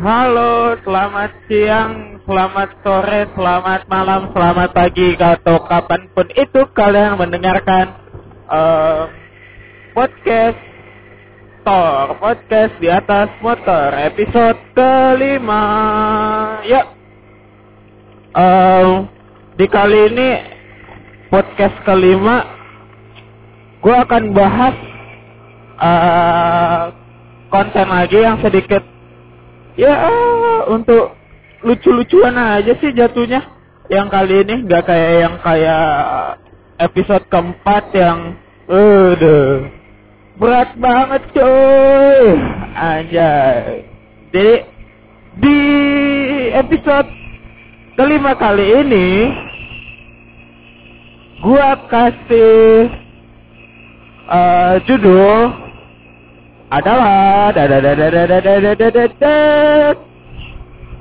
Halo, selamat siang, selamat sore, selamat malam, selamat pagi atau kapan pun itu kalian mendengarkan uh, podcast Tor, podcast di atas motor, episode kelima. Ya, uh, di kali ini podcast kelima, gue akan bahas uh, konten lagi yang sedikit ya untuk lucu-lucuan aja sih jatuhnya. Yang kali ini nggak kayak yang kayak episode keempat yang udah berat banget coy. Aja jadi di episode kelima kali ini gua kasih uh, judul adalah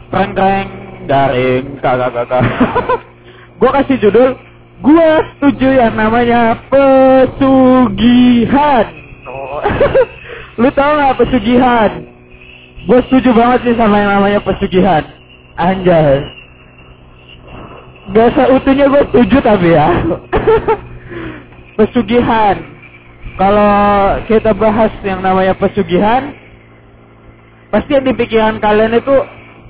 Rengkeng garing kakak kakak. Gue kasih judul Gue setuju yang namanya pesugihan. Lu tau gak pesugihan? Gue setuju banget sih sama yang namanya pesugihan. Anjay. Gak seutuhnya gue setuju tapi ya. pesugihan kalau kita bahas yang namanya pesugihan, pasti yang di pikiran kalian itu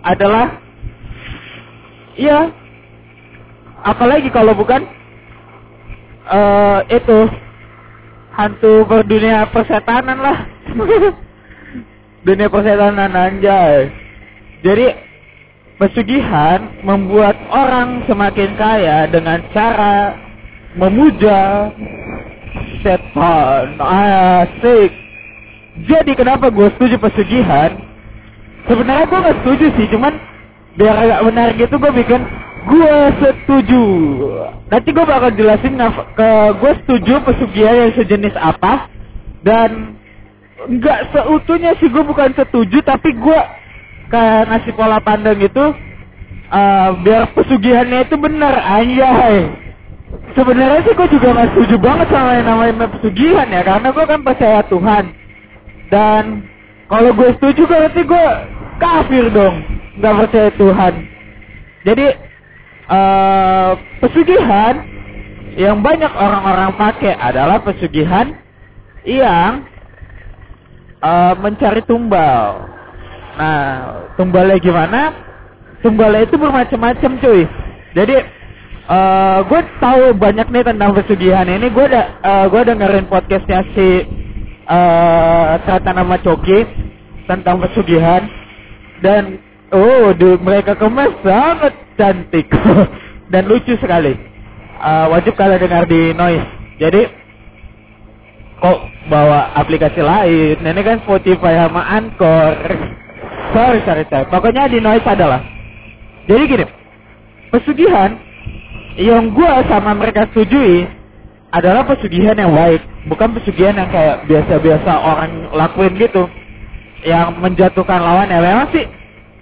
adalah, iya, apalagi kalau bukan uh, itu hantu berdunia persetanan lah, dunia persetanan anjay. Jadi pesugihan membuat orang semakin kaya dengan cara memuja setan. Asik. Jadi kenapa gue setuju pesugihan? Sebenarnya gue gak setuju sih cuman biar agak benar gitu gue bikin gue setuju. Nanti gue bakal jelasin ke gue setuju pesugihan yang sejenis apa dan nggak seutuhnya sih gue bukan setuju tapi gue kayak ngasih pola pandang itu uh, biar pesugihannya itu benar anjay sebenarnya sih gue juga gak setuju banget sama yang namanya pesugihan ya karena gue kan percaya Tuhan. Dan kalau gue setuju berarti gue kafir dong. Nggak percaya Tuhan. Jadi uh, pesugihan yang banyak orang-orang pakai adalah pesugihan yang uh, mencari tumbal. Nah tumbalnya gimana? Tumbalnya itu bermacam-macam cuy. Jadi eh, gue tahu banyak nih tentang pesugihan ini. Gue ada uh, gue dengerin podcastnya si uh, Tata nama Coki tentang pesugihan dan oh, dude, mereka kemas sangat cantik dan lucu sekali. Uh, wajib kalian dengar di Noise. Jadi kok bawa aplikasi lain? Ini kan Spotify sama Anchor. Sorry, sorry, sorry. Pokoknya di Noise adalah. Jadi gini, pesugihan yang gue sama mereka setujui adalah pesugihan yang baik, bukan pesugihan yang kayak biasa-biasa orang lakuin gitu, yang menjatuhkan lawan ya. Memang sih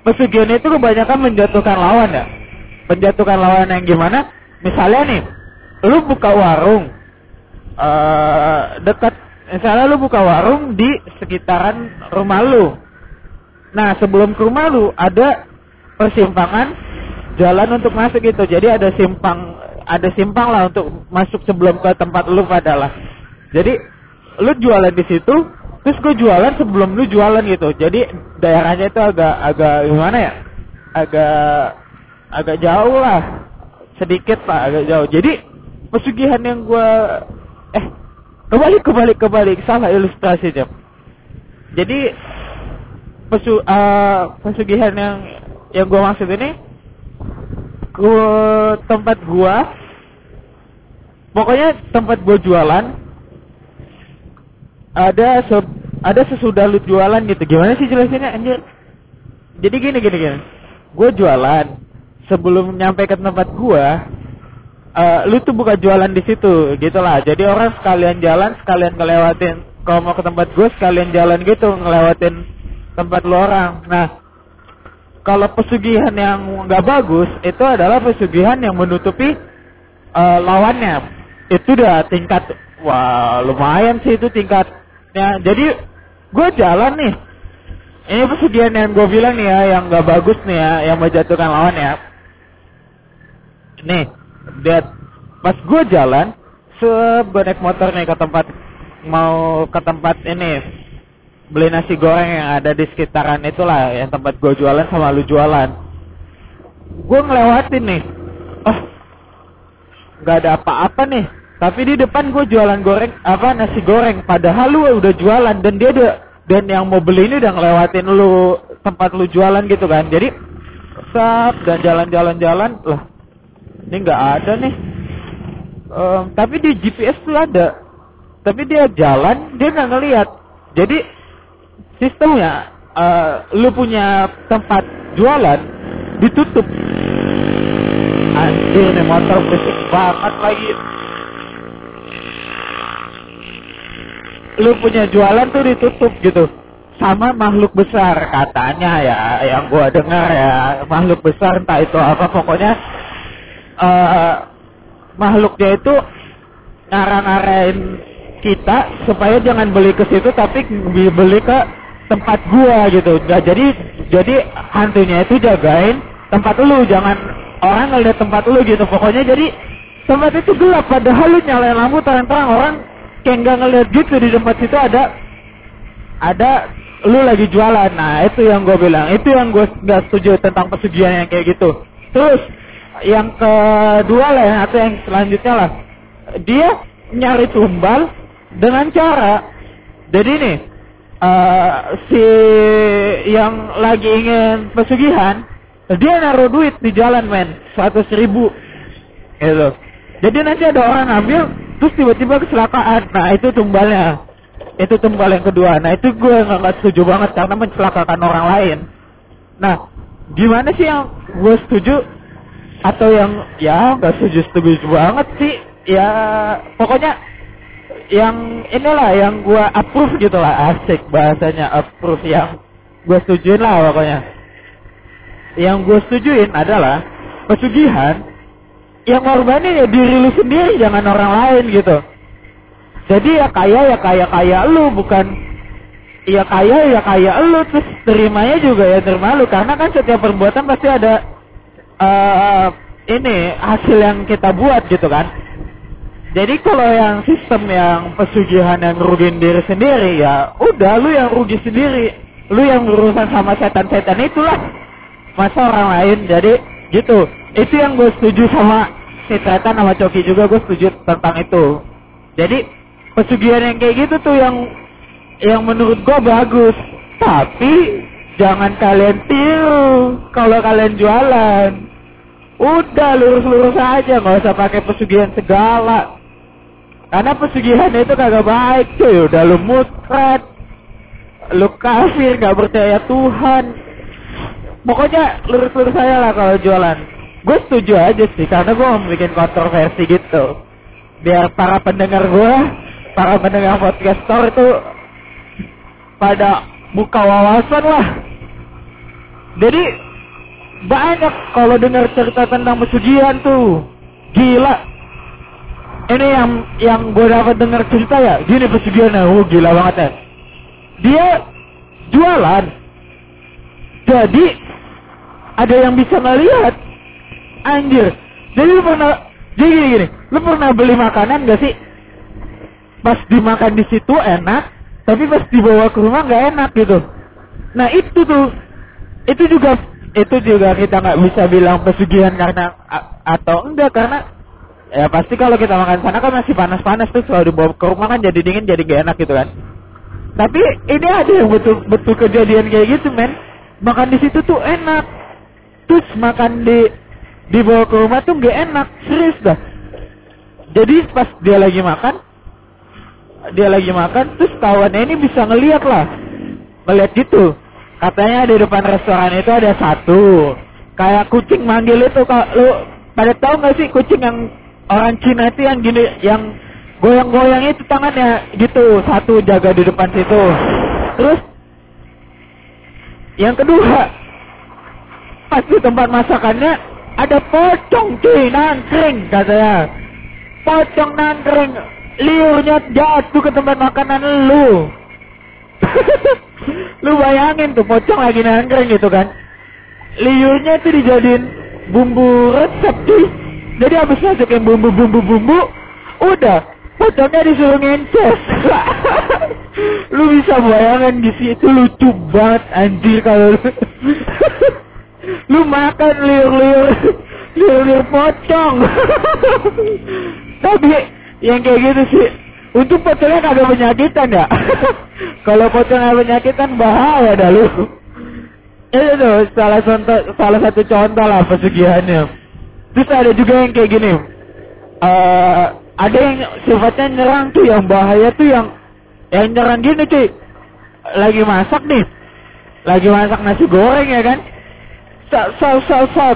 pesugihan itu kebanyakan menjatuhkan lawan ya. Menjatuhkan lawan yang gimana? Misalnya nih, lu buka warung uh, dekat, misalnya lu buka warung di sekitaran rumah lu. Nah sebelum ke rumah lu ada persimpangan jalan untuk masuk gitu. Jadi ada simpang ada simpang lah untuk masuk sebelum ke tempat lu padalah. Jadi lu jualan di situ, terus gue jualan sebelum lu jualan gitu. Jadi daerahnya itu agak agak gimana ya? Agak agak jauh lah. Sedikit lah agak jauh. Jadi pesugihan yang gue eh kebalik kebalik kebalik salah ilustrasinya. Jadi pesu uh, pesugihan yang yang gue maksud ini ke tempat gua. Pokoknya tempat gua jualan. Ada se ada sesudah lu jualan gitu. Gimana sih jelasinnya anjir? Jadi gini gini gini. Gua jualan. Sebelum nyampe ke tempat gua uh, lu tuh buka jualan di situ gitulah jadi orang sekalian jalan sekalian ngelewatin. Kalau mau ke tempat gua sekalian jalan gitu ngelewatin tempat lu orang. Nah kalau pesugihan yang nggak bagus itu adalah pesugihan yang menutupi uh, lawannya. Itu udah tingkat wah lumayan sih itu tingkatnya. Jadi gue jalan nih. Ini pesugihan yang gue bilang nih ya, yang gak bagus nih ya, yang menjatuhkan lawan ya. Nih, lihat. Pas gue jalan, sebonek motor nih ke tempat mau ke tempat ini beli nasi goreng yang ada di sekitaran itulah yang tempat gue jualan sama lu jualan. Gue ngelewatin nih. Oh nggak ada apa-apa nih. Tapi di depan gue jualan goreng apa nasi goreng. Padahal lu udah jualan dan dia udah dan yang mau beli ini udah ngelewatin lu tempat lu jualan gitu kan. Jadi sap dan jalan-jalan-jalan lah ini nggak ada nih. Um, tapi di GPS tuh ada. Tapi dia jalan dia nggak ngelihat jadi sistemnya uh, lu punya tempat jualan ditutup. Anjir nih motor berisik banget lagi. Lu punya jualan tuh ditutup gitu. Sama makhluk besar katanya ya yang gua dengar ya. Makhluk besar entah itu apa pokoknya uh, makhluknya itu ngarang-ngarain kita supaya jangan beli ke situ tapi beli ke tempat gua gitu. Nah, jadi jadi hantunya itu jagain tempat lu, jangan orang ngeliat tempat lu gitu. Pokoknya jadi tempat itu gelap padahal lu nyalain lampu terang-terang orang kayak nggak ngeliat gitu di tempat situ ada ada lu lagi jualan. Nah, itu yang gue bilang. Itu yang gue nggak setuju tentang pesugihan yang kayak gitu. Terus yang kedua lah atau yang selanjutnya lah. Dia nyari tumbal dengan cara jadi nih uh, si yang lagi ingin pesugihan dia naruh duit di jalan men. seratus ribu. Gitu. Jadi nanti ada orang ambil terus tiba-tiba kecelakaan. Nah itu tumbalnya. Itu tumbal yang kedua. Nah itu gue nggak setuju banget karena mencelakakan orang lain. Nah gimana sih yang gue setuju atau yang ya nggak setuju setuju banget sih. Ya pokoknya yang inilah yang gua approve gitu lah. Asik bahasanya approve yang gua setujuin lah pokoknya. Yang gua setujuin adalah pesugihan yang korbanin ya diri lu sendiri jangan orang lain gitu. Jadi ya kaya ya kaya kaya lu bukan ya kaya ya kaya lu terus terimanya juga ya terima lu. Karena kan setiap perbuatan pasti ada uh, ini hasil yang kita buat gitu kan jadi kalau yang sistem yang pesugihan yang rugiin diri sendiri ya udah lu yang rugi sendiri. Lu yang berurusan sama setan-setan itulah. Masa orang lain jadi gitu. Itu yang gue setuju sama si setan sama Coki juga gue setuju tentang itu. Jadi pesugihan yang kayak gitu tuh yang yang menurut gue bagus. Tapi jangan kalian tiru kalau kalian jualan. Udah lurus-lurus aja nggak usah pakai pesugihan segala. Karena pesugihan itu kagak baik cuy. Udah lu mutret. Lu kafir gak percaya Tuhan. Pokoknya lurus-lurus saya lah kalau jualan. Gue setuju aja sih. Karena gue mau bikin kontroversi gitu. Biar para pendengar gue. Para pendengar podcast store itu. Pada buka wawasan lah. Jadi banyak kalau dengar cerita tentang pesugihan tuh. Gila. Ini yang yang gue dapat dengar cerita ya? Gini pesugihannya oh gila banget ya. Dia jualan. Jadi ada yang bisa ngelihat. Anjir. Jadi lu pernah jadi gini gini. Lu pernah beli makanan gak sih? Pas dimakan di situ enak tapi pas dibawa ke rumah nggak enak gitu. Nah itu tuh itu juga itu juga kita nggak bisa bilang pesugihan karena atau enggak karena ya pasti kalau kita makan sana kan masih panas-panas tuh selalu dibawa ke rumah kan jadi dingin jadi gak enak gitu kan. Tapi ini ada yang betul betul kejadian kayak gitu men. Makan di situ tuh enak. Terus makan di dibawa ke rumah tuh gak enak serius dah. Jadi pas dia lagi makan dia lagi makan terus kawannya ini bisa ngeliat lah. Ngeliat gitu katanya di depan restoran itu ada satu. Kayak kucing manggil itu kalau lu pada tahu nggak sih kucing yang orang Cina itu yang gini yang goyang-goyang itu tangannya gitu satu jaga di depan situ. Terus yang kedua pas di tempat masakannya ada pocong cuy nangkring katanya. Pocong nangkring liurnya jatuh ke tempat makanan lu lu bayangin tuh pocong lagi nangkring gitu kan. Liurnya itu dijadiin bumbu resep tuh jadi habis masukin bumbu-bumbu bumbu udah. Pocongnya disuruh ngences. Lu bisa bayangin di situ lucu banget anjir kalau lu. Lu makan liur-liur liur-liur pocong. Tapi yang kayak gitu sih untuk pocongnya kagak penyakitan ya? Kalau pocongnya penyakitan bahaya dah lu. Itu tuh salah contoh salah satu contoh lah pesugihannya. Terus ada juga yang kayak gini. Uh, ada yang sifatnya nyerang tuh yang bahaya tuh yang yang nyerang gini cuy. Lagi masak nih. Lagi masak nasi goreng ya kan? Sal sal sal sal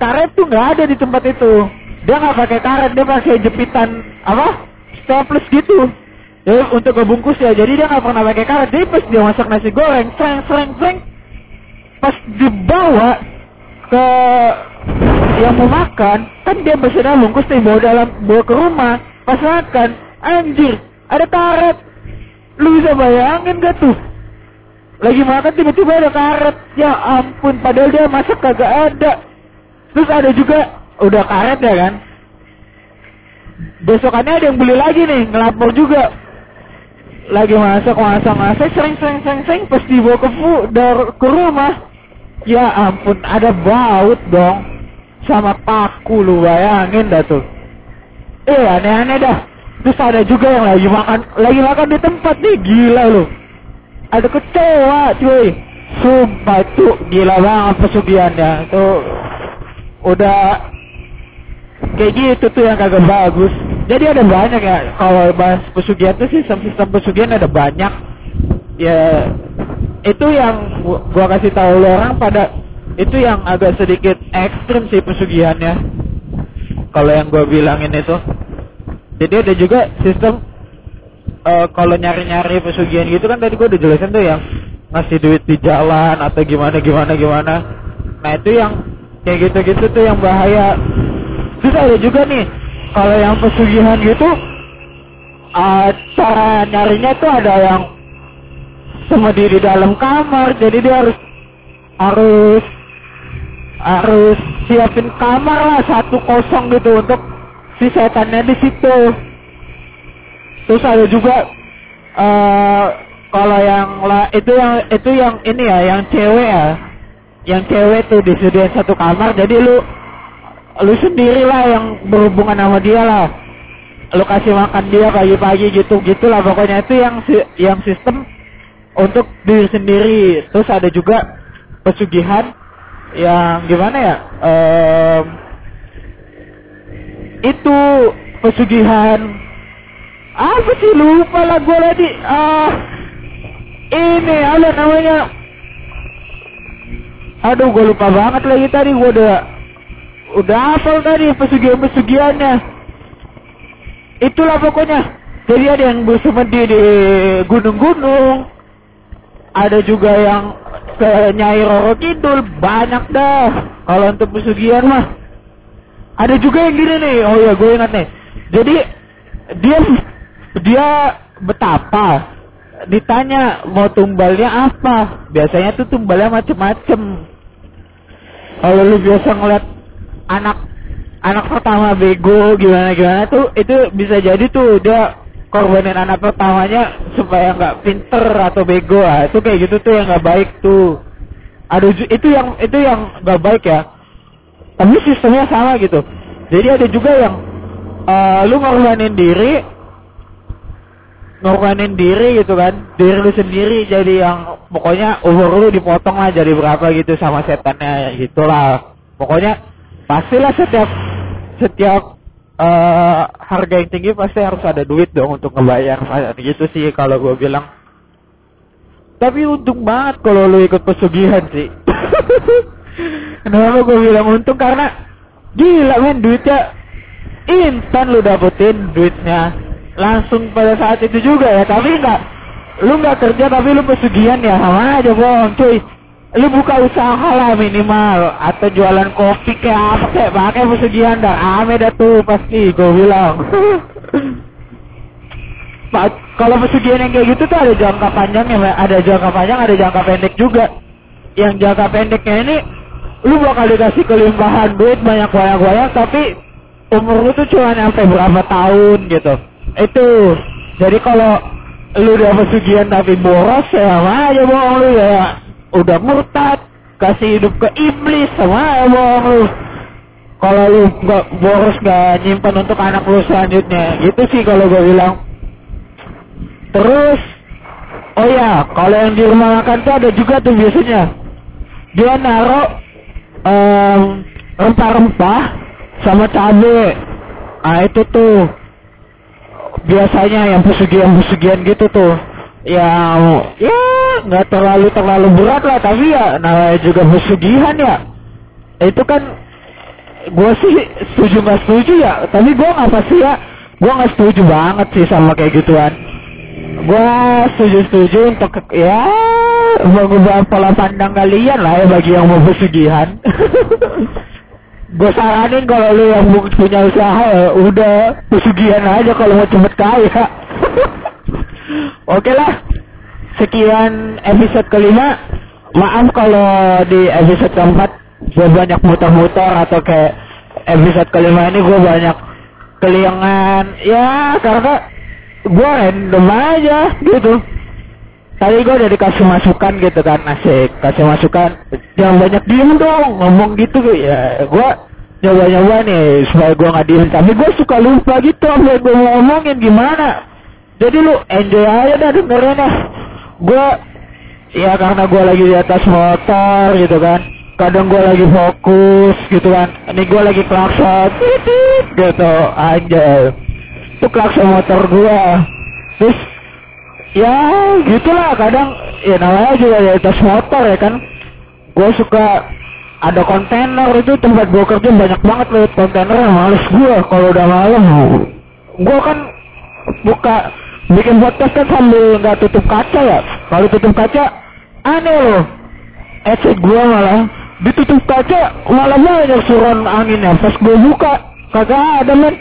karet tuh nggak ada di tempat itu. Dia nggak pakai karet dia pakai jepitan apa staples gitu. Ya, untuk ngebungkus ya jadi dia nggak pernah pakai karet. Jadi pas dia masak nasi goreng sering sering sering pas dibawa ke yang mau makan kan dia bersedia bungkus nih bawa dalam bawa ke rumah. Pas makan anjir ada karet. Lu bisa bayangin gak tuh? Lagi makan tiba-tiba ada karet. Ya ampun padahal dia masak kagak ada. Terus ada juga udah karet ya kan besokannya ada yang beli lagi nih ngelapor juga. Lagi masak masak masak sering sering sering sering pas dibawa ke fu ke rumah. Ya ampun ada baut dong. Sama paku lu bayangin dah tuh. Eh aneh-aneh dah. Terus ada juga yang lagi makan lagi makan di tempat nih gila lu. Ada kecewa cuy. Sumpah itu gila banget pesugihannya. Tuh udah kayak gitu tuh yang kagak bagus. Jadi ada banyak ya kalau bahas pesugihan tuh sistem-sistem pesugihan ada banyak. Ya itu yang gua, gua kasih tahu lo orang pada itu yang agak sedikit ekstrim sih pesugihannya. Kalau yang gua bilangin itu. Jadi ada juga sistem uh, kalau nyari-nyari pesugihan gitu kan tadi gua udah jelasin tuh yang ngasih duit di jalan atau gimana gimana gimana. Nah itu yang kayak gitu-gitu tuh yang bahaya terus ada juga nih kalau yang pesugihan gitu uh, cara nyarinya tuh ada yang sama di dalam kamar jadi dia harus harus harus siapin kamar lah satu kosong gitu untuk si setannya di situ. Terus ada juga uh, kalau yang lah itu yang itu yang ini ya yang cewek ya. Yang cewek tuh disediain satu kamar jadi lu lu sendiri lah yang berhubungan sama dia lah. Lu kasih makan dia pagi-pagi gitu gitulah pokoknya. Itu yang yang sistem untuk diri sendiri. Terus ada juga pesugihan yang gimana ya? Um, itu pesugihan. Apa sih? Lupa lah gue tadi. Ah ini ada namanya? Aduh gue lupa banget lagi tadi gue udah udah hafal tadi pesugihan-pesugihannya itulah pokoknya. Jadi ada yang bersemedi di gunung-gunung. Ada juga yang ke Nyai Roro Kidul. Banyak dah. Kalau untuk pesugihan mah. Ada juga yang gini nih. Oh ya gue ingat nih. Jadi dia dia betapa. Ditanya mau tumbalnya apa? Biasanya tuh tumbalnya macem-macem. Kalau lu biasa ngeliat anak anak pertama bego gimana gimana tuh itu bisa jadi tuh dia korbanin anak pertamanya supaya nggak pinter atau bego. Ah itu kayak gitu tuh yang nggak baik tuh. Ada itu yang itu yang nggak baik ya. Tapi sistemnya sama gitu. Jadi ada juga yang uh, lu ngorbanin diri ngorbanin diri gitu kan. Diri lu sendiri jadi yang pokoknya umur lu dipotong lah jadi berapa gitu sama setannya gitulah. Pokoknya pastilah setiap setiap uh, harga yang tinggi pasti harus ada duit dong untuk ngebayar. Gitu sih kalau gue bilang. Tapi untung banget kalau lu ikut pesugihan sih. Kenapa gue bilang untung? Karena gila men duitnya instan lu dapetin duitnya. Langsung pada saat itu juga ya. Tapi enggak lu nggak kerja tapi lu pesugihan ya. Sama aja bohong cuy lu buka usaha lah minimal atau jualan kopi kayak apa kayak pakai pesugihan dah ame dah tuh pasti gue bilang kalau pesugihan yang kayak gitu tuh ada jangka panjangnya, ada jangka panjang, ada jangka pendek juga. Yang jangka pendeknya ini lu bakal dikasih kelimpahan duit banyak banyak banyak tapi umur lu tuh cuma sampai berapa tahun gitu. Itu. Jadi kalau lu udah pesugihan tapi boros ya sama aja bohong lu ya. Udah murtad, kasih hidup ke iblis sama bohong lu. Kalau lu nggak boros nggak nyimpan untuk anak lu selanjutnya. Gitu sih kalau gue bilang. Terus oh ya kalau yang di rumah makan tuh ada juga tuh biasanya. Dia naruh um, rempah-rempah sama cabe. Ah itu tuh biasanya yang pesugihan-pesugihan gitu tuh yang ya nggak terlalu terlalu berat lah tapi ya namanya juga pesugihan ya. Itu kan gue sih setuju nggak setuju ya. Tapi gue nggak pasti ya gue nggak setuju banget sih sama kayak gituan. Gue setuju setuju untuk ya mengubah pola pandang kalian lah ya bagi yang mau pesugihan. Gue saranin kalau lu yang punya usaha ya udah pesugihan aja kalau mau cepet kaya oke lah sekian episode kelima. Maaf kalau di episode keempat gue banyak muter-muter atau kayak episode kelima ini gue banyak keliangan ya karena gue random aja gitu. Tadi gue udah dikasih masukan gitu kan asik. Kasih masukan jangan banyak diem dong ngomong gitu. Ya gue nyoba-nyoba nih supaya gue nggak diem. Tapi gue suka lupa gitu apa gue ngomongin gimana jadi lu enjoy aja dah dengerin dah gue ya karena gue lagi di atas motor gitu kan. Kadang gue lagi fokus gitu kan. Ini gue lagi klakson. Gitu. Aja itu klakson motor gue terus ya gitulah kadang ya namanya juga di atas motor ya kan. Gue suka ada kontainer. Itu tempat gue kerja banyak banget loh kontainer. Males gue kalau udah malam. Gue kan buka bikin podcast kan sambil nggak tutup kaca ya? Kalau tutup kaca aneh loh. Headset gue malah. Ditutup kaca malah banyak suran anginnya pas gue buka. Kagak ada men.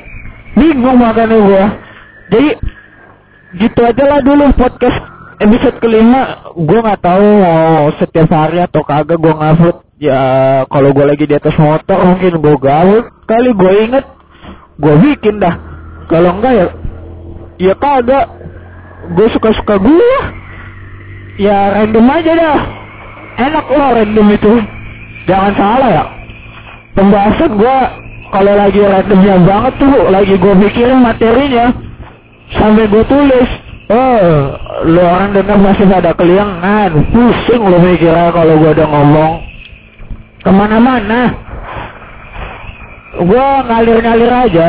Bingung makanya gue jadi gitu aja lah dulu podcast episode kelima. Gue nggak tahu mau setiap hari atau kagak gue ngupload. Ya kalau gue lagi di atas motor mungkin gue gabut. Kali gue inget gue bikin dah. Kalau enggak ya ya kagak gue suka suka gue ya random aja dah. Enak loh random itu. Jangan salah ya. Pembahasan gue kalau lagi randomnya banget tuh lagi gue mikirin materinya. Sampai gue tulis. Oh lo orang dengar masih ada keliangan. Pusing lo mikirnya kalau gue udah ngomong. Ke mana-mana. Gue ngalir-ngalir aja.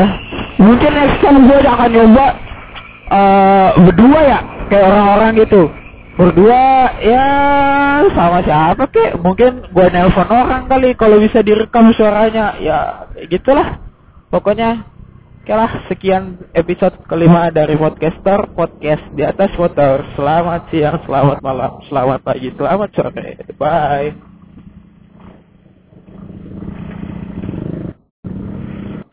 Mungkin next time gue akan nyoba uh, berdua ya? Kayak orang-orang gitu? Berdua ya sama siapa kek? Mungkin gua nelpon orang kali kalau bisa direkam suaranya. Ya gitulah. Pokoknya lah sekian episode kelima dari podcaster. Podcast di atas motor selamat siang selamat malam selamat pagi selamat sore. Bye